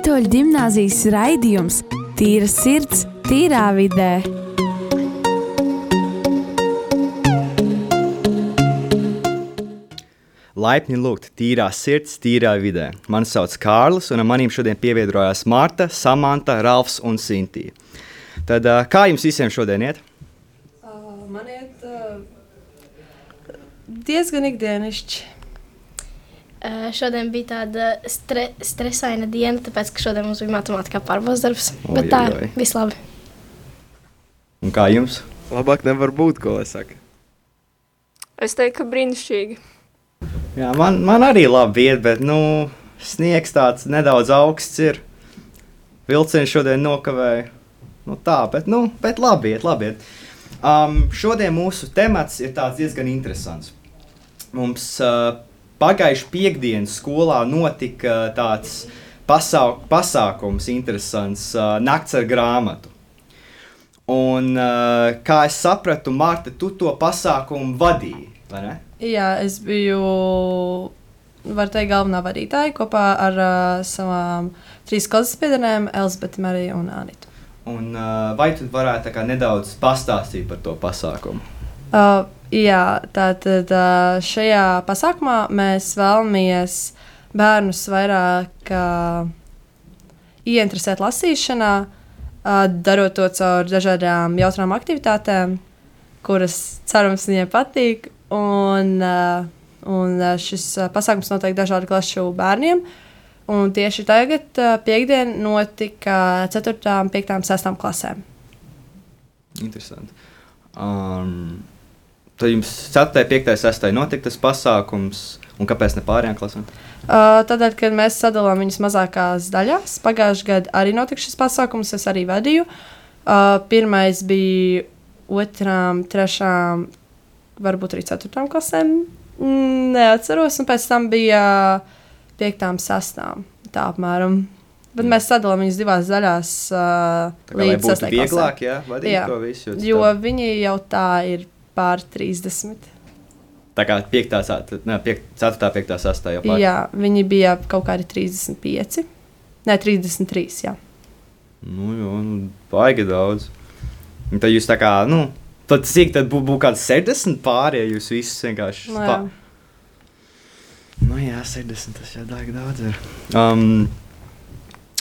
Katoļu gimnāzijas raidījums Tīra sirds, tīrā vidē. Laipni lūgt tīrā sirds, tīrā vidē. Mani sauc Kārlis, un ar maniem šodien pievienojās Marta, Samanta, Ralfs un Sintīna. Tad, kā jums visiem šodien iet? Uh, man iet uh, diezgan ikdienišķi. Uh, šodien bija tāda stre stresaina diena, tāpēc, ka šodien mums bija matemātikā pārbaudas darbs. Oi, Bet tā, oi, oi. viss labi. Un kā jums? Labāk nevar būt, ko lai saka. Es teiktu, ka brīnišķīgi. Jā, man, man arī labi iet, bet nu, sniegs tāds nedaudz augsts ir. Vilciens šodien nokavēja. Nu, tā, bet, nu, bet labi iet, labi iet. Um, šodien mūsu temats ir tāds diezgan interesants. Mums uh, pagājušā piekdienas skolā notika tāds pasauk, pasākums, interesants uh, nakts ar grāmatu. Un, uh, kā es sapratu, Marta, tu to pasākumu vadīji, vai ne? Jā, es biju, var teikt, galvenā vadītāja kopā ar uh, savām trīs klases biedrenēm, Elzbieti, Mariju un Anitu. Un, uh, vai tu varētu kā nedaudz pastāstīt par to pasākumu? Uh, jā, tātad uh, šajā pasākumā mēs vēlamies bērnus vairāk uh, ieinteresēt lasīšanā, uh, darot to caur dažādām jautrām aktivitātēm, kuras cerams viņiem patīk. Un, uh, un uh, šis uh, pasākums notiek dažādu klašu bērniem. Un tieši tagad, uh, piekdien, notika 4, 5, 6 klasēm. Interesanti. Um, tad jums 4, 5, 6 notika tas pasākums, un kāpēc ne pārējām klasēm? Uh, Tādēļ, kad mēs sadalām viņus mazākās daļās, pagājušajā gadā arī notika šis pasākums, es arī vadīju. Uh, pirmais bija otrām, trešām, varbūt arī ceturtām klasēm. Mm, neatceros, un pēc tam bija piektām, sastām. Tā apmēram. Bet mēs sadalām viņus divās daļās. Uh, Tā kā, līdz sastajai klasei. vieglāk, jā, vadīt Jā, to visu. Jo viņi jau tā ir pār 30. Tā kā 5, 4, 5, 6 jau pār. Jā, viņi bija kaut kādi 35. Nē, 33. Jā. Nu, jo, nu, baigi daudz. Un tad jūs tā kā, nu, tad cik tad būtu būt kāds 60 pāri, ja jūs visus vienkārši. Nu, pa- jā. Nu, jā, 60 tas jau baigi daudz ir. Um,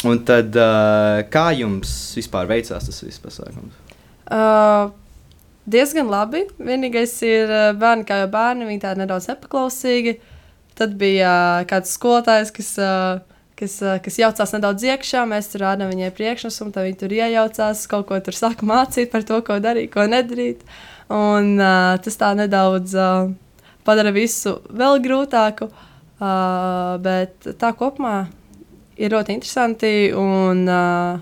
un tad, uh, kā jums vispār veicās tas viss pasākums? Uh, diezgan labi. Vienīgais ir uh, bērni, kā jau bērni, viņi tādi nedaudz nepaklausīgi. Tad bija uh, kāds skolotājs, kas, uh, kas, kas jaucās nedaudz iekšā. Mēs tur rādām viņai priekšnesumu, tad viņi tur iejaucās, kaut ko tur sāka mācīt par to, ko darīt, ko nedarīt. Un tas tā nedaudz padara visu vēl grūtāku. Bet tā kopumā ir ļoti interesanti un, uh,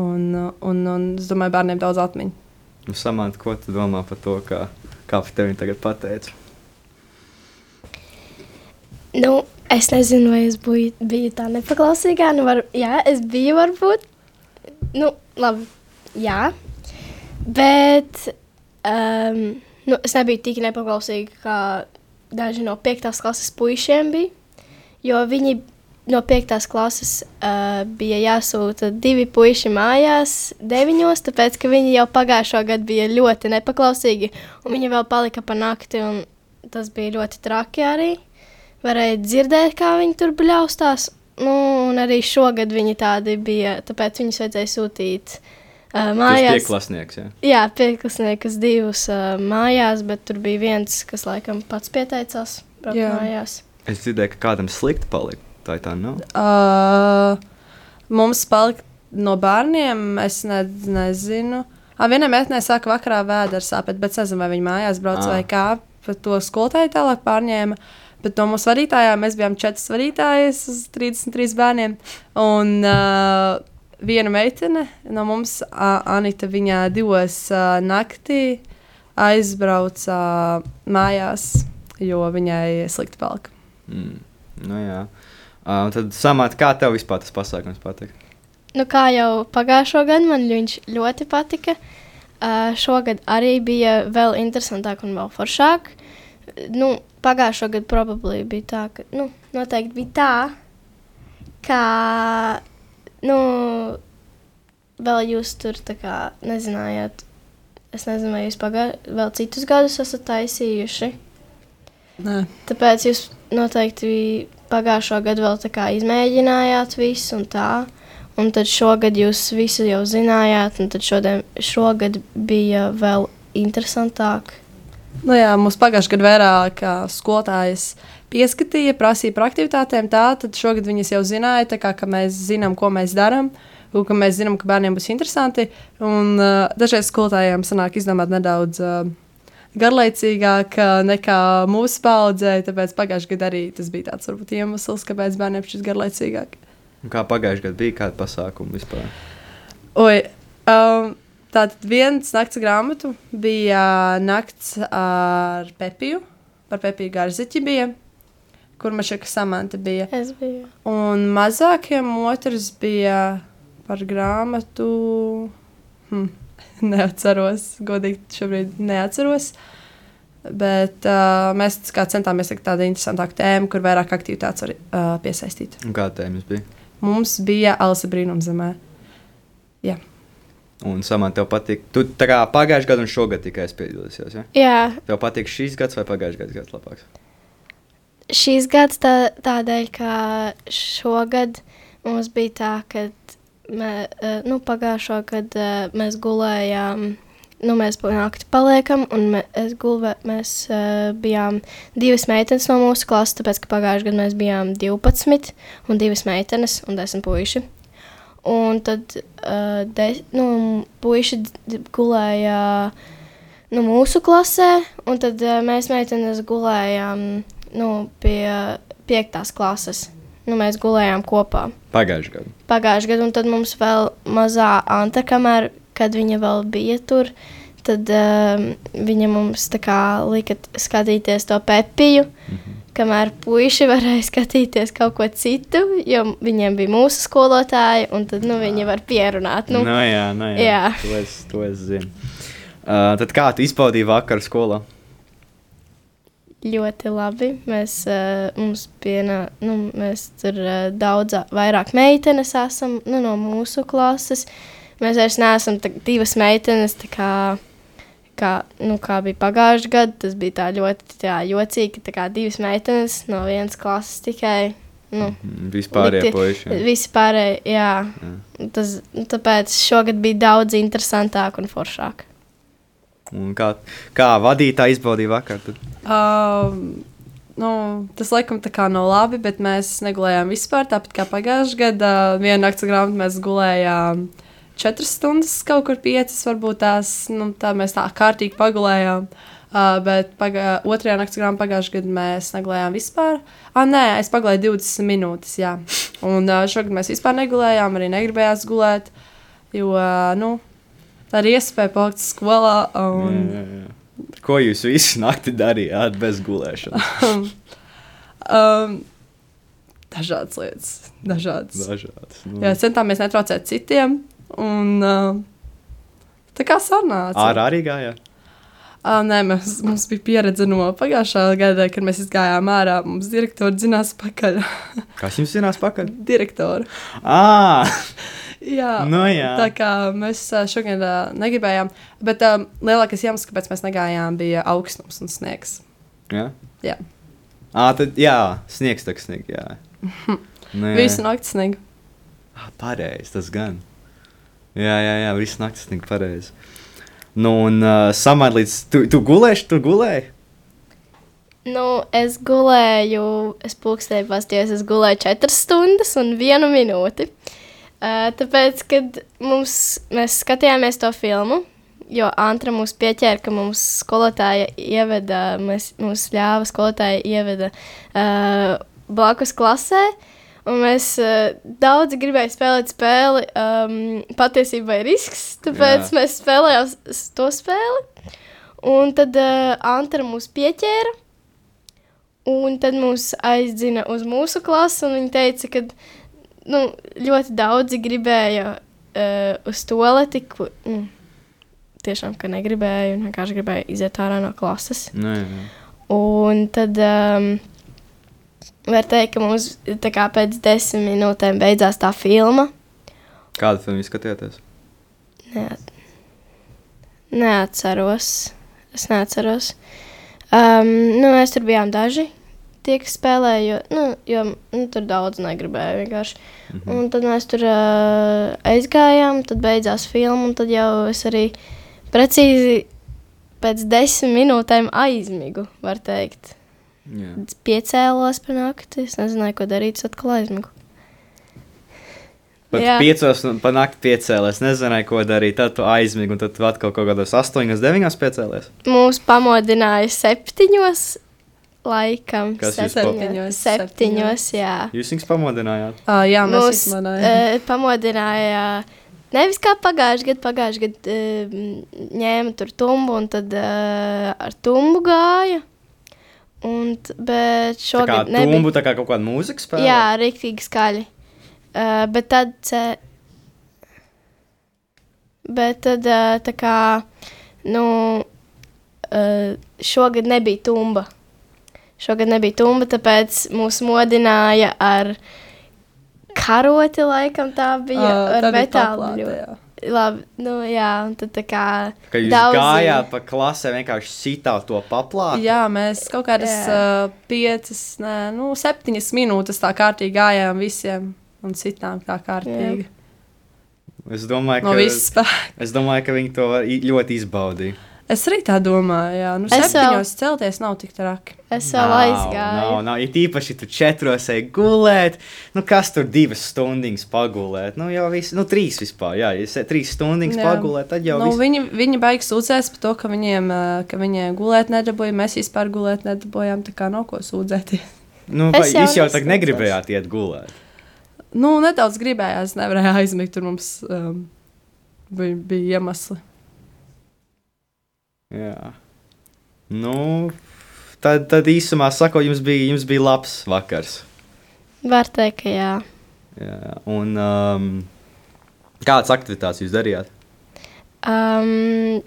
un, un, un es domāju, bērniem daudz atmiņu. Nu, Samants, ko tu domā par to, kā, kā par tevi tagad pateicu? Nu, es nezinu, vai es biju, biju tā nepaklausīgā. Nu, var, jā, es biju varbūt. Nu, labi, jā. Bet um, nu, es nebiju tik nepaklausīga, kā daži no 5. klases puišiem bija. Jo viņi no 5. klases uh, bija jāsūta divi puiši mājās, deviņos, tāpēc ka viņi jau pagājušā gada bija ļoti nepaklausīgi, un viņi vēl palika pa nakti, un tas bija ļoti traki arī. Varēja dzirdēt, kā viņi tur bļaustās. Nu, un arī šogad viņi tādi bija, tāpēc viņus vajadzēja sūtīt uh, mājās. ir klasnieks, jā. Jā, pieklasniekas divus uh, mājās, bet tur bija viens, kas laikam pats pieteicās braukt Jā. mājās. Es dzirdēju, ka kādam slikti palika. Tā ir tā nav. Uh, mums palika no bērniem, es ne, nezinu. Ah, vienai meitenei sāka vakarā vēders sāpēt, bet es nezinu, vai viņa mājās brauc Ā. vai kā. Par to skolotāju tālāk pārņēma. Bet no mūsu vadītājām mēs bijām četras vadītājas uz 33 bērniem. Un uh, viena meitene no mums, uh, Anita, viņā divos uh, naktī aizbrauca uh, mājās, jo viņai slikti palika. Mm. Nu, jā. Uh, tad, Samants, kā tev vispār tas pasākums patīk? Nu, kā jau pagājušo gadu man viņš ļoti patika. Uh, šogad arī bija vēl interesantāk un vēl foršāk. Nu, pagājušo gadu probably bija tā, ka nu, noteikti bija tā, ka nu, vēl jūs tur tā kā nezinājāt. Es nezinu, vai jūs pagājušajā vēl citus gadus esat taisījuši. Nē. Tāpēc jūs noteikti pagājušo gadu vēl tā kā izmēģinājāt visu un tā. Un tad šogad jūs visu jau zinājāt, un tad šodien, šogad bija vēl interesantāk. Nu jā, mums pagājušajā gadā vairāk skolotājs pieskatīja, prasīja par aktivitātēm. Tā, tad šogad viņas jau zināja, kā, ka mēs zinām, ko mēs darām. Un ka mēs zinām, ka bērniem būs interesanti. Un uh, dažreiz skolotājiem sanāk izdomāt nedaudz uh, garlaicīgāk uh, nekā mūsu paudzē. Tāpēc pagājušajā gadā arī tas bija tāds varbūt iemesls, kāpēc bērniem šis garlaicīgāk. Un Kā pagājušajā gadā bija kāda pasākuma vispār? Oi, um, tātad viens nakts grāmatu bija nakts ar Pepiju. Par Pepiju Gārziķi bija, kur Mašaka Samanta bija. Es biju. Un mazākiem otrs bija par grāmatu. Hm, neatceros, godīgi šobrīd neatceros. Bet uh, mēs centāmies tādu interesantāku tēmu, kur vairāk aktivitātes var uh, piesaistīt. Un kā tēmas bija? Mums bija Alisa Brīnumzemē. Jā, Un samant, tev patīk. Tu tā kā pagājušajā gadā un šogad tikai piedalījies. Ja? Jā, Tev patīk šīs gads vai pagājušais gads, gads labāks? šīs gads tā, tādēļ, ka šogad mums bija tā, ka mē, nu, pagājušo gadu mēs gulējām. Nu, mēs naktī paliekam, un mē, gulvē, mēs uh, bijām divas meitenes no mūsu klases, tāpēc, ka pagājušajā gadā mēs bijām 12, un divas meitenes un 10 puiši. Un tad uh, de, nu, puiši gulēja nu, mūsu klasē, un tad uh, mēs meitenes gulējām nu, pie piektās klases. Nu, mēs gulējām kopā Pagājušajā gadā. pagājušajā gadā, un tad mums vēl mazā Anta, kamēr kad viņa vēl bija tur, tad um, viņa mums tā kā lika skatīties to pepiju, mm -hmm. kamēr puiši varēja skatīties kaut ko citu, jo viņiem bija mūsu skolotāji, un tad nu, viņi var pierunāt. Nu, Nu, jā, nu, jā. jā. To es, to es zinu. Uh, tad kā tu izbaudīji vakaru skolā? Ļoti labi. Mēs, uh, mums piena, nu, mēs tur uh, daudz vairāk meitenes esam nu, no mūsu klases. Mēs vairs neesam tā, divas meitenes, tā kā, kā, nu, kā bija pagājušajā gadā. Tas bija tā ļoti tā, jocīgi, ka tā kā divas meitenes no vienas klases tikai. Nu, Mm, Vispārējie puiši. jā. Visi pārējie, jā. Tas, tāpēc šogad bija daudz interesantāk un foršāk. Un kā, kā vadītāji izbaudīja vakaru? Tad? Um, nu, tas laikam tā kā nav labi, bet mēs negulējām vispār. Tāpat kā pagājušajā gadā, vienā naktas grāmatā mēs gulējām četras stundas, kaut kur piecas, varbūt tās nu, tā mēs tā kārtīgi pagulējām. Uh, bet pagā, otrajā naktas grāmatā pagājušajā gadā mēs negulējām vispār. Ah, nē, es pagulēju 20 minūtes. Jā. Un uh, šogad mēs vispār negulējām, arī negribējās gulēt. Jo uh, nu, tā ir iespēja palikt skolā. Un, Jā, jā, jā. Ko jūs visu nakti darījāt bez gulēšanas? Um, dažādas lietas, dažādas. Dažādas. Nu. Jā, centāmies netraucēt citiem. Un, uh, tā kā sanāca. Ārā arī gājāt? Uh, nē, mēs, mums bija pieredze no pagājušā gada, kad mēs gājām ārā. Mums direktori zinās pakaļ. Kas jums zinās pakaļ? Direktori. Ah, Jā, Nu jā. tā kā mēs šogad ā, negribējām. Bet um, lielākais iemesls, kāpēc mēs negājām, bija augstums un sniegs. jā. Jā. Ah, tad jā, sniegs tak sniegs, jā. Nu, jā. Visu nakti sniegu. Ah, pareizi, tas gan. Jā, jā, jā, visu nakti sniegt pareizi. Nu, un uh, samēr līdz tu, tu gulēji, tu gulēji? Nu, es gulēju, es pulkstēju pastījos, es gulēju četras stundas un vienu minūti. Uh, tāpēc, kad mums, mēs skatījāmies to filmu, jo Antra mūs pieķēra, ka mums skolotāja ieveda, mēs, mums ļāva skolotāja ieveda uh, blakus klasē, un mēs uh, daudz gribējām spēlēt spēli, um, patiesībā ir risks, tāpēc Jā. Mēs spēlējām to spēli. Un tad uh, Antra mūs pieķēra, Un tad mūs aizdzina uz mūsu klasi, un viņi teica, ka nu, ļoti daudzi gribēja uh, uz to letiku. Nu, tiešām, ka negribēja, un vienkārši gribēja iziet ārā no klases. Nu, jā, jā. Un tad um, var teikt, ka mums kā pēc desmit minūtēm beidzās tā filma. Kādu filmu skatījāties? Neat... Neatceros. Es neatceros. Um, nu, mēs tur bijām daži. Tie, kas spēlēja, jo, nu, jo nu, tur daudz negribēja vienkārši. Mm -hmm. Un tad mēs tur uh, aizgājām, tad beidzās filma, un tad jau es arī precīzi pēc desmit minūtēm aizmigu, var teikt. Jā. Piecēlos par nakti, es nezināju, ko darīt, es atkal aizmigu. Pat Jā. piecos pa nakti piecēlēs, nezināju, ko darīt. Tad tu aizmigi, un tad tu atkal kaut kādos astoņos, deviņos piecēlēs. Mūs pamodināja septiņos laikam. Kas jūs Septiņos, Septiņos, jā. Jūs viņus pamodinājāt. Uh, jā, mēs Mūs uh, pamodināja. Nevis kā pagājušajā gadā, pagājušajā gadā uh, ņēma tur tumbu un tad uh, ar tumbu gāja. Un, bet Tā kā šogad nebija. tumbu, tā kā kaut kāda mūzika spēlē. Jā, rīktīgi skaļi. Uh, bet tad, ce- bet tad uh, tā kā, nu, uh, šogad nebija tumba. Šogad nebija tumba, tāpēc mūs modināja ar karoti, laikam tā bija, Ā, ar metālu. jā. Labi, nu jā, un tad tā kā Ka jūs daudzi- gājāt pa klasē, vienkārši sitāt to paplāti. Jā, mēs kaut kādas Jā. uh, piecas, nē, nu, septiņas minūtes tā kārtīgi gājām visiem un citām tā kārtīgi. Es domāju, No ka, spēka. es domāju, ka viņi to ļoti izbaudīt. Es arī tā domāju, jā, nu, Es vēl- septiņos celties nav tik traki. es vēl Nav, aizgāju. Nav, nav. It īpaši tu četros ej gulēt. Nu, kas tur divas stundas pagulēt? Nu, jau viss, nu, trīs vispār. Jā, ja se- trīs stundas Jā. pagulēt, tad jau Nu, viss. viņi, viņi baigs sūdzēs par to, ka viņiem, ka viņiem gulēt nedabūja. Mēs vispār gulēt nedabūjām, tā kā nav ko sūdzēties. Nu, vai jau jūs jau tā negribējāt iet gulēt. Nu, nedaudz gribējās, nevarēja aizmigt, tur mums um, bija, bija iemesli. Jā. Nu, tad, tad īsumā sakot, jums bija, jums bija labs vakars. Var teikt, ka jā. Jā. Un um, kādas aktivitātes jūs darījāt? Um,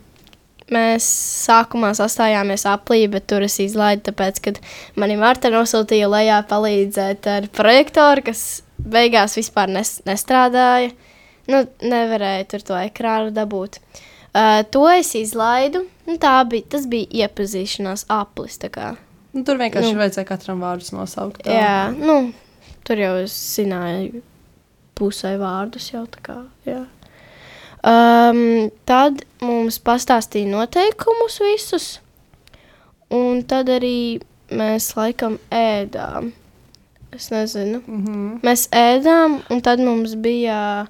mēs sākumā sastājāmies aplī, bet tur es izlaidu, tāpēc, ka mani Marta nosūtīja lejā palīdzēt ar projektoru, kas beigās vispār nes, nestrādāja. Nu, nevarēja tur to ekrānu dabūt. Uh, to es izlaidu. Nu, tā bija, tas bija iepazīšanās aplis. Nu, tur vienkārši Nu. vajadzēja katram vārdus nosaukt. tā. Jā, nu, tur jau es zināju pusē vārdus jau tā kā. Jā. Um, tad mums pastāstīja noteikumus visus, un tad arī mēs laikam ēdām. Es nezinu. Mm -hmm. Mēs ēdām, un tad mums bija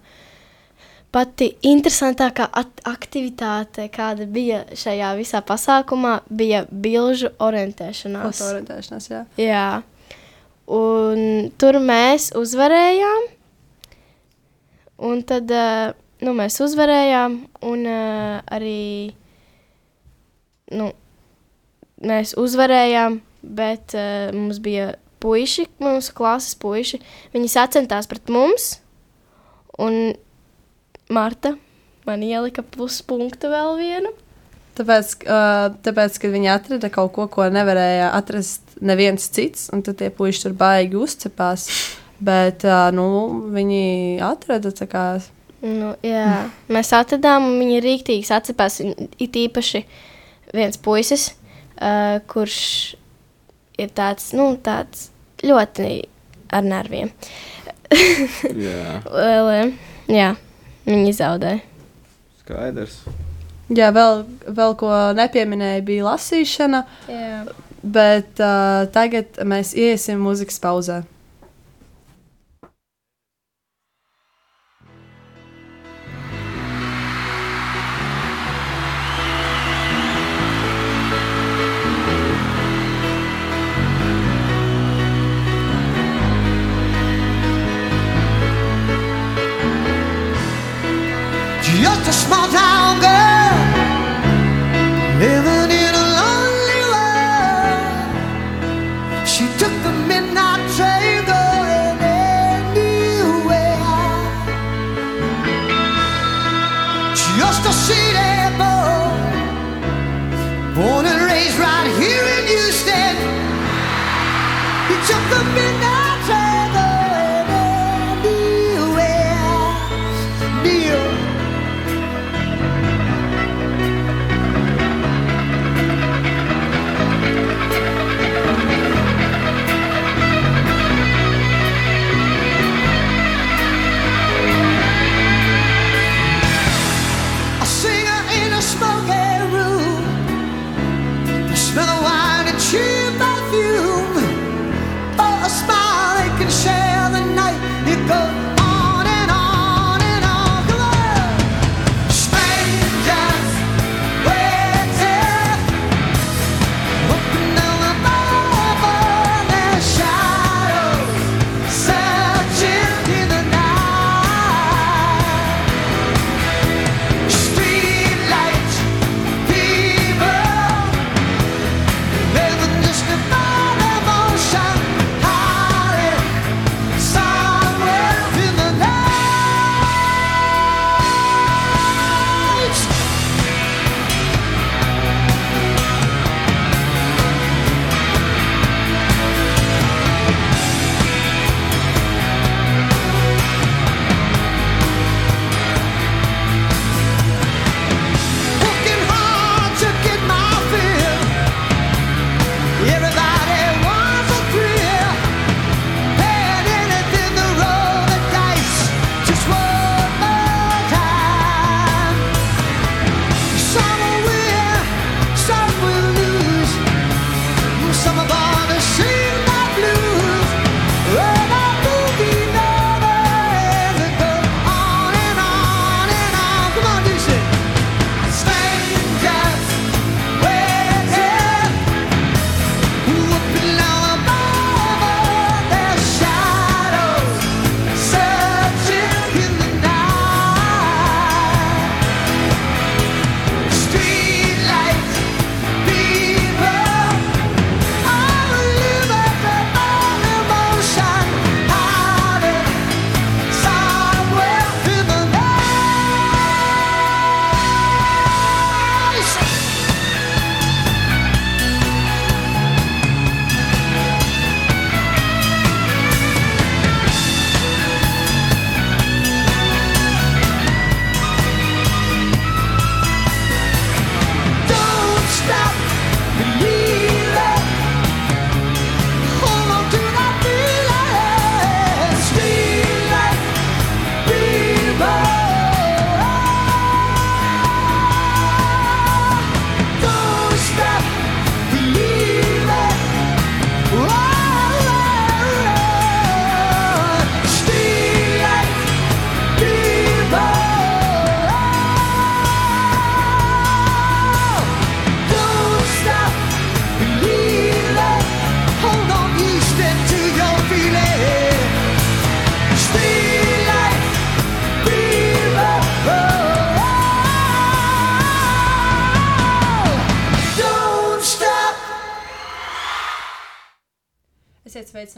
pati interesantākā aktivitāte, kāda bija šajā visā pasākumā, bija bilžu orientēšanās. Fotoorientēšanās, jā. Jā, un tur mēs uzvarējām. Un tad uh, nu, mēs uzvarējām, un uh, arī nu, mēs uzvarējām, bet uh, mums bija puiši, mūsu klases puiši. Viņi sacentās pret mums, un Marta man ielika pluspunktu vēl vienu. Tāpēc, uh, tāpēc, kad viņi atrada kaut ko, ko nevarēja atrast neviens cits, un tad tie puiši tur baigi uzcepās. Bet uh, nu, viņi atrada tā kā. Nu, jā, mēs atradām, un viņi rīktīgi atcepās. It īpaši viens puisis, uh, kurš ir tāds, nu, tāds ļoti ar nerviem. Jā, Lieliem. Jā, viņi zaudēja. skaidrs. Jā, vēl, vēl ko nepieminēja, bija lasīšana, Jā. bet uh, tagad mēs iesim muzikas pauzē.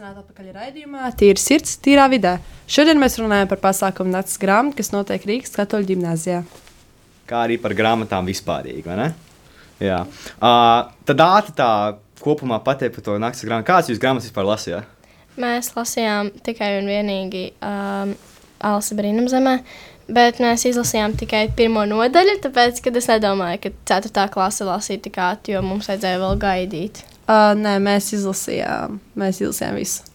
Sveicināti atpakaļ raidījumā. Tīra sirds, tīrā vidē. Šodien mēs runājam par pasākumu Nakts grāmatu, kas notiek Rīgas katoļu ģimnāzijā. Kā arī par grāmatām vispārīgi, vai ne? Jā. Uh, tad ātri tā kopumā pateikt par to naktas grāmatu. Kādas jūs grāmatas vispār lasījāt? Mēs lasījām tikai un vienīgi um, Alisa Brīnumzemē, bet mēs izlasījām tikai pirmo nodaļu, tāpēc, kad es nedomāju, ka 4. klase lasīja tik ātri, jo mums vajadzēja vēl gaidīt. Uh, nē, mēs izlasījām, mēs izlasījām visu.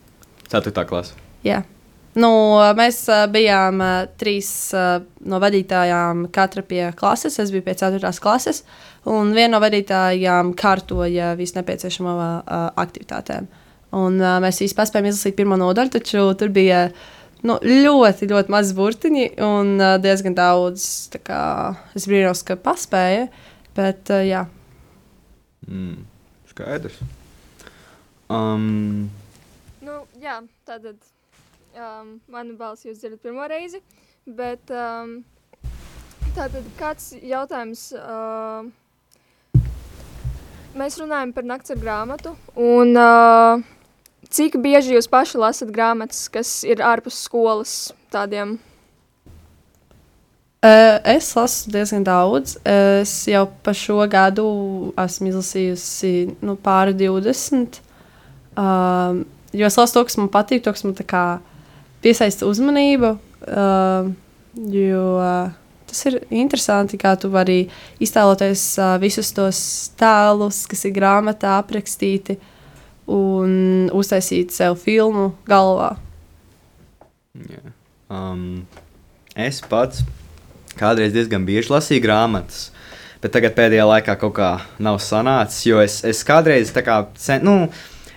Ceturtā klase. Jā. Nu, mēs uh, bijām uh, trīs uh, no vadītājām, katra pie klases. Es biju pie 4. klases, un viena no vadītājām kārtoja visu nepieciešamo uh, aktivitātēm. Un, uh, mēs īstenībā spējām izlasīt pirmo nodaļu, taču tur bija nu, ļoti, ļoti maz burtiņi un uh, diezgan daudz. Kā, es brīnos, ka paspēja, bet uh, jā. Mm, skaidrs. Um, Nu, jā, tātad um, manu balsi jūs dzirdat pirmo reizi, bet um, tātad kāds jautājums? Uh, mēs runājam par nakts ar grāmatu, un uh, cik bieži jūs paši lasat grāmatas, kas ir ārpus skolas tādiem? Uh, es lasu diezgan daudz. Es jau par šo gadu esmu izlasījusi nu, pāri 20. Um, jo es lasu to, kas man patīk, to, kas man piesaista uzmanību. Uh, jo uh, tas ir interesanti, kā tu vari iztēloties uh, visus tos tēlus, kas ir grāmatā aprakstīti, un uztaisīt sev filmu galvā. jā. um, es pats kādreiz diezgan bieži lasīju grāmatas. Bet tagad pēdējā laikā kaut kā nav sanācis, jo es, es kādreiz tā kā, sen, nu,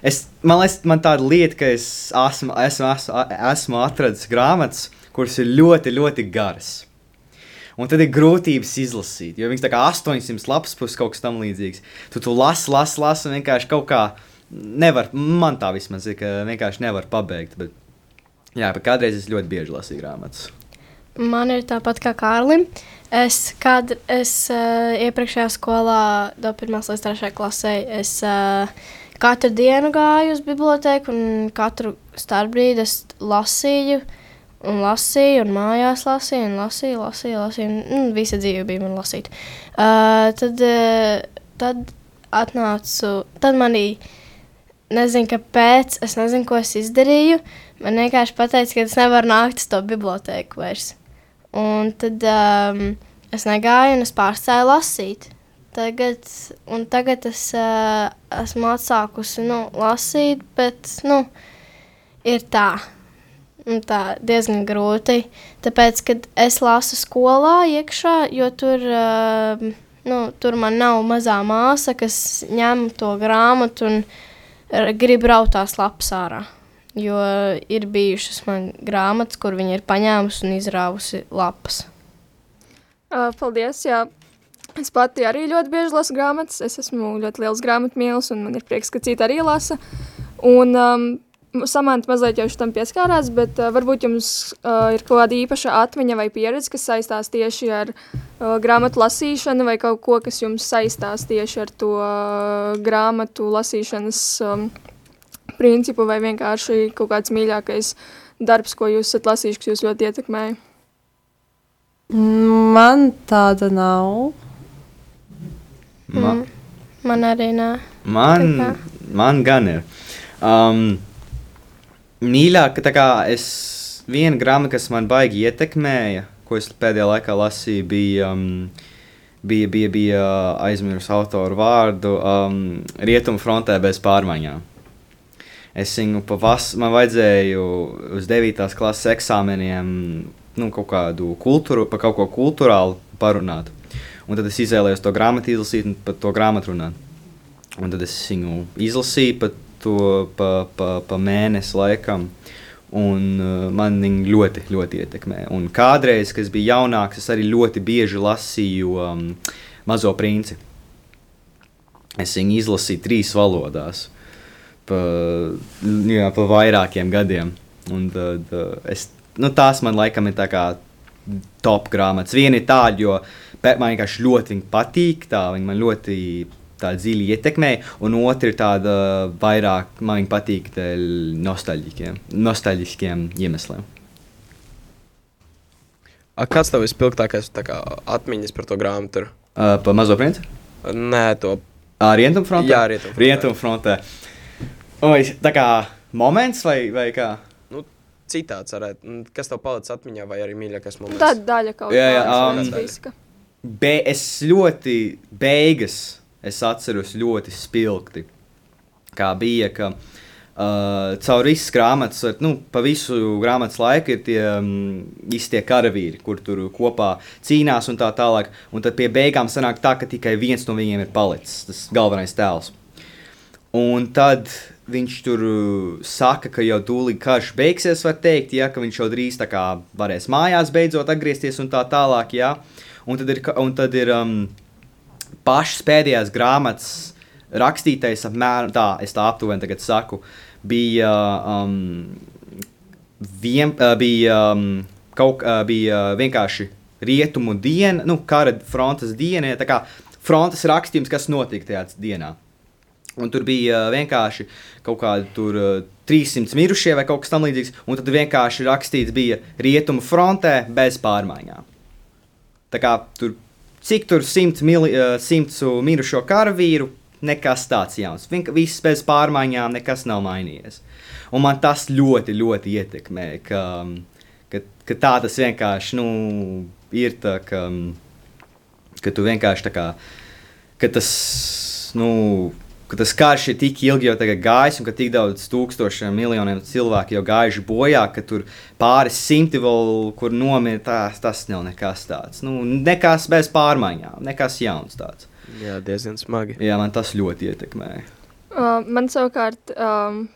es, man liekas, man tāda lieta, ka es esmu, esmu, esmu, esmu atradis grāmatas, kuras ir ļoti, ļoti garas. Un tad ir grūtības izlasīt, jo viņas tā kā 800 lapas puses kaut kas tam līdzīgs. Tu, tu lasi, lasi, lasi, un vienkārši kaut kā nevar, man tā vismaz ir, ka vienkārši nevar pabeigt. Bet, jā, bet kādreiz es ļoti bieži lasīju grāmatas. Man ir tāpat kā Kārlim. Es, kad es uh, iepriekšējā skolā, no 1 līdz 3 klasē, es uh, katru dienu gāju uz biblioteku un katru starpbrīdi es lasīju. Un lasīju, un mājās lasīju, un lasīju, lasīju, lasīju. Un visa dzīve bija man lasīt. Uh, tad, uh, tad atnācu, tad manī, nezinu, kāpēc, es nezinu, ko es izdarīju. Man vienkārši pateica, ka es nevaru nākt uz to biblioteku vairs. Un tad um, es negāju, un es pārstāju lasīt. Tagad, tagad es uh, esmu atsākusi nu, lasīt, bet nu, ir tā. Un tā diezgan grūti. Tāpēc, kad es lasu skolā iekšā, jo tur, uh, nu, tur man nav mazā māsa, kas ņem to grāmatu un r- grib raut tās lapas ārā. Jo ir bijušas man grāmatas, kur viņi ir paņēmusi un izrāvusi lapas. Uh, paldies! Jā. Es pati arī ļoti bieži lasu grāmatas. Es esmu ļoti liels grāmatu mīlis, un man ir prieks, ka citi arī lasa. Un um, Samants mazliet jau tam pieskārās, bet uh, varbūt jums uh, ir kaut kāda īpaša atmiņa vai pieredze, kas saistās tieši ar uh, grāmatu lasīšanu, vai kaut ko, kas jums saistās tieši ar to uh, grāmatu lasīšanas um, principu, vai vienkārši kaut kāds mīļākais darbs, ko jūs esat lasījuši, kas jūs ļoti ietekmēja. Man tāda nav. Ma, Mm. Man arī nē. man, man gan ir. Um, mīļāk, tā kā es viena grāmata, kas man baigi ietekmēja, ko es pēdējā laikā lasīju, bija um, bija, bija, bija aizmirsu autoru vārdu um, Rietumu frontē bez pārmaiņām. Es viņu pavasarī, man vajadzēja uz 9. klases eksāmeniem nu, kaut kādu kultūru, par kaut ko kultūrālu parunāt. Un tad es izvēlējos to grāmatu izlasīt un par to grāmatu runāt. Un tad es viņu izlasīju pa, to, pa, pa, pa mēnesi laikam. Un uh, man viņa ļoti, ļoti ietekmē. Un kādreiz, kad es biju jaunāks, es arī ļoti bieži lasīju um, Mazo princi. Es viņu izlasīju trīs valodās, pa, jā, pa vairākiem gadiem. Un, tad, uh, es, nu, tās man laikam ir tā kā top grāmatas. Viena ir tāda, jo man vienkārši ļoti viņa patīk, tā viņa man ļoti dziļi ietekmē, un otra ir tāda vairāk, man viņa patīk nostalģiskiem, iemesliem. A, kāds tev vispilgtākais tā kā, atmiņas par to grāmatu? ir? Uh, pa mazo princi? Nē, to Rietumfrontē? Jā, Rietumfrontē. Rietumfrontē. Oi, tā kā moments vai, vai kā? nu, citāts varētu. Kas tev palicis atmiņā, vai arī mīļākais moments? Tāda daļa kaut Jā, jā, kāda um. Be, es ļoti beigas, es atceros ļoti spilgti. Kā bija, ka uh, caur visas grāmatas, nu, pa visu grāmatas laiku ir tie um, visi tie karavīri, kur tur kopā cīnās un tā tālāk. Un tad pie beigām sanāk tā, ka tikai viens no viņiem ir palicis, tas galvenais tēls. Un tad viņš tur uh, saka, ka jau tūlīt karš beigsies, var teikt, ja, ka viņš jau drīz tā kā varēs mājās beidzot atgriezties un tā tālāk. Ja. Un tad ir, un tad ir um, pašas pēdējās grāmatas rakstītais apmēram tā, es tā aptuveni tagad saku, bija, um, vien, uh, bija, um, kaut, uh, bija vienkārši rietumu diena, nu, kara frontes diena, tā kā frontes rakstījums, kas notika tajā dienā. Un tur bija vienkārši kaut kādi tur, uh, 300 mirušie vai kaut kas tamlīdzīgs. Un tad vienkārši rakstīts bija rietumu frontē bez pārmaiņām. Tā kā tur cik tur simt, mili, uh, simts mirušo karavīru, nekas tāds jauns. Viss bez pārmaiņām, nekas nav mainījies. Un man tas ļoti, ļoti ietekmē, ka, ka, ka tā tas vienkārši nu, ir. Tā, ka, ka tu vienkārši tā kā, ka tas, nu, ka tas karš ir tik ilgi jau gājis, un ka tik daudz tūkstošiem, miljoniem cilvēku jau gājuši bojā, ka tur pāris simti vēl, kur nomira, tas, tas nav nekas tāds. Nu, nekas bez pārmaiņām, nekas jauns tāds. Jā, diezgan smagi. Jā, man tas ļoti ietekmē. Uh, man savukārt um,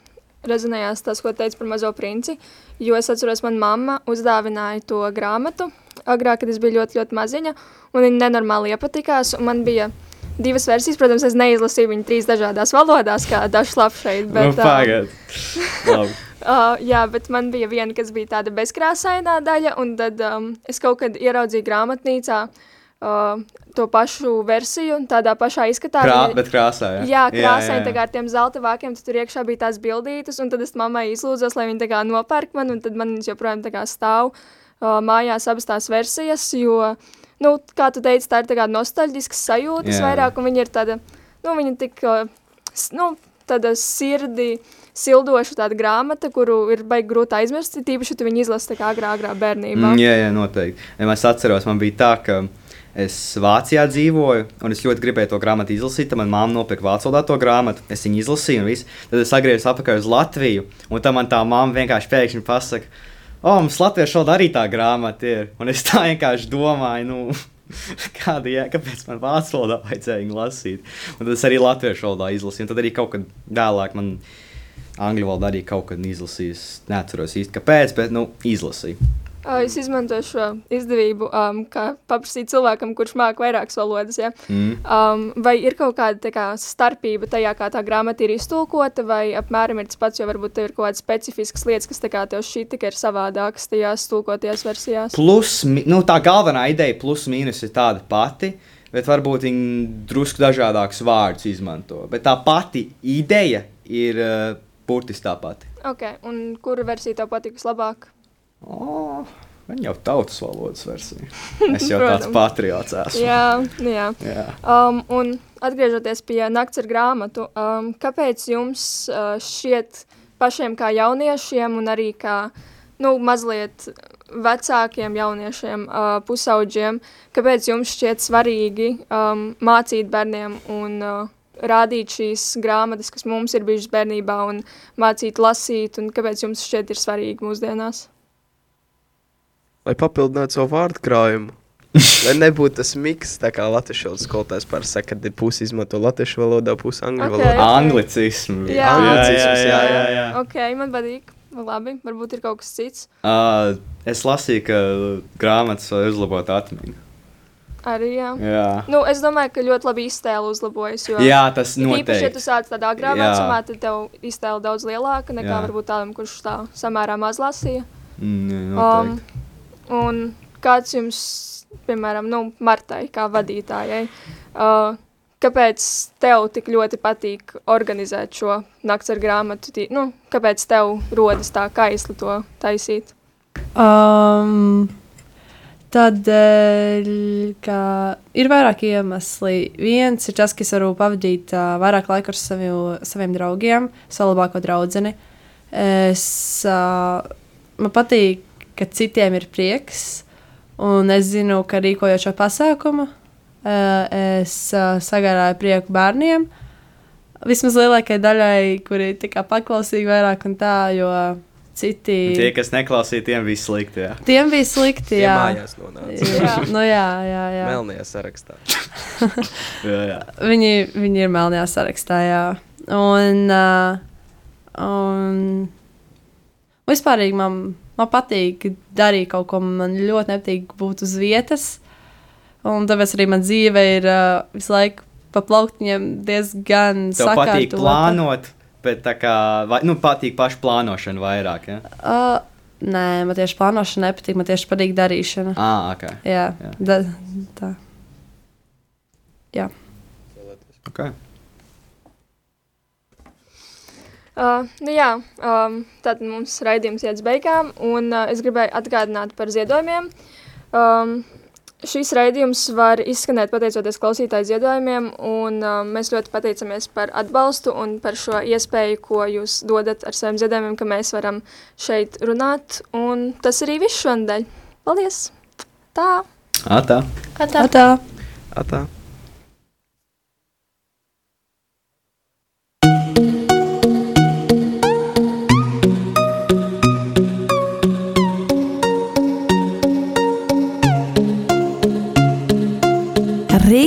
rezonējās tas, ko teica par mazo princi, jo es atceros, man mamma uzdāvināja to grāmatu agrāk, kad es biju ļoti, ļoti maziņa, un viņa nenormāli iepatikās, un man bija divas versijas, protams, es neizlasīju viņu trīs dažādās valodās, kā dažs labs šeit, bet... nu, pagad. Labi. Uh, jā, bet man bija viena, kas bija tāda bezkrāsainā daļa, un tad um, es kaut kad ieraudzīju grāmatnīcā uh, to pašu versiju, un tādā pašā izskatā. Krā, viņa- bet krāsā, jā. Jā, krāsaini tā kā ar tiem zelta vākiem, tur iekšā bija tās bildītas, un tad es mammai izlūdzos, lai viņa tā kā nopērk man, un tad man viņas joprojām tā kā stāv uh, mājās abas tās versijas, jo, nu, kā tu teici, tā ir tā kā nostalģiskas sajūtas Jā. vairāk, un viņa ir tāda, nu, viņa tik, nu, tāda sirdi sildoša tāda grāmata, kuru ir baigi grūti aizmirst, tīpaši, ja tu viņu izlasi tā kā agrā, agrā bērnībā. Mm, jā, jā, noteikti. Ja es atceros, man bija tā, ka es Vācijā dzīvoju, un es ļoti gribēju to grāmatu izlasīt. Tad manā māte nopirka vācu valodā to grāmatu, es viņu izlasīju, un viss. Tad es atgriezos atpakaļ uz Latviju, un tam man tā mamma vienkārši pēkšņi pasaka, o, mums latviešu valodā arī tā grāmata ir. Un es tā vienkārši domāju, nu. Kāda ir? Kāpēc man vācu valodā vajadzēja viņu lasīt? Un tad es arī latviešu valodā izlasīju. Un tad arī kaut kad vēlāk man angļu valodā arī kaut kad izlasīju. Es neatceros īsti kāpēc, bet nu, izlasīju. Es izmantoju šo izdevību, um, kā paprasīt cilvēkam, kurš māca vairākas valodas. Ja? Mm. Um, vai ir kaut kāda kā, starpība tajā, kā tā grāmata ir iztulkota, vai apmēram ir tas pats, jo varbūt ir kaut kādas specifiskas lietas, kas kā tev šī tikai ir savādākas tajās tulkotajās versijās? Plus, nu, tā galvenā ideja, plus mīnus, ir tāda pati, bet varbūt viņi drusku dažādākus vārdus izmanto. Bet tā pati ideja ir uh, burtiski tā pati. Okay, un kura versija tev patīk vislabāk? Oh, viņa jau tautas valodas versija. Es jau tāds patriots esmu. Jā, nu jā. Jā. Um, un atgriežoties pie nakts ar grāmatu, um, kāpēc jums uh, šķiet pašiem kā jauniešiem un arī kā nu, mazliet vecākiem jauniešiem, uh, pusauģiem, kāpēc jums šķiet svarīgi um, mācīt bērniem un uh, rādīt šīs grāmatas, kas mums ir bijušas bērnībā, un mācīt lasīt, un kāpēc jums šķiet ir svarīgi mūsdienās? Lai papildinātu savu vārdu krājumu. Lai nebūtu tas miks, tā kā latviešu valodas skolotājs parasti saka, ka pusi izmanto latviešu valodā, pusi angļu Ok. valodā. Anglicismu. Jā. Anglicisms, jā, jā, jā. Ok, man patīk. Labi, varbūt ir kaut kas cits. Uh, es lasīju, ka grāmatas var uzlabot atmiņu. Arī, jā. Jā, Nu, es domāju, ka ļoti labi iztēle uzlabojas, jo jā tas Īpaši, ja tu sāc tādā agrā Jā. vecumā, tad tev iztēle daudz lielāka nekā Jā. varbūt tādam, kurš tā samērā maz lasīja. Mm, Um, noteikti. Un kāds jums, piemēram, nu, Martai, kā vadītājai, uh, kāpēc tev tik ļoti patīk organizēt šo nakts ar grāmatu? tī- Nu, kāpēc tev rodas tā kaisli to taisīt? Um, Tādēļ, ka ir vairāk iemesli. Viens ir tas, ka es varu pavadīt uh, vairāk laika ar savi, saviem draugiem, savu labāko draugu. Es, uh, man patīk, ka citiem ir prieks, un es zinu, ka rīkojot šo pasākumu, uh, es uh, sagādāju prieku bērniem. Vismaz lielākajai daļai, kuri ir paklausīgi vairāk un tā, jo citi. Tie, kas neklausīja, tiem bija slikti. Jā. Tiem bija slikti. Jā, mājās nonāca. jā. nu, jā, jā, jā. Melnajā sarakstā. Jā, jā. Viņi, viņi ir melnajā sarakstā. Jā. Un, uh, un vispār man, man patīk darīt kaut ko. Man ļoti nepatīk būt uz vietas. Un tāpēc arī man dzīve ir uh, visu laiku pa plauktiņiem diezgan Tev patīk sakārtota. plānot, bet tā kā, vai, nu, patīk paša plānošana vairāk. Ja? Uh, nē, man tieši plānošana nepatīk. Man tieši patīk darīšana. Ah, ok. Jā, Jā. da, tā. Jā. okay. Uh, nu jā, um, tad mums raidījums iet uz beigām, un uh, es gribēju atgādināt par ziedojumiem. Um, šīs raidījums var izskanēt pateicoties klausītāju ziedojumiem, un um, mēs ļoti pateicamies par atbalstu un par šo iespēju, ko jūs dodat ar saviem ziedojumiem, ka mēs varam šeit runāt, un tas arī viss šonadēļ. Paldies! Tā! Ah, tā. Tā. tā. Atā.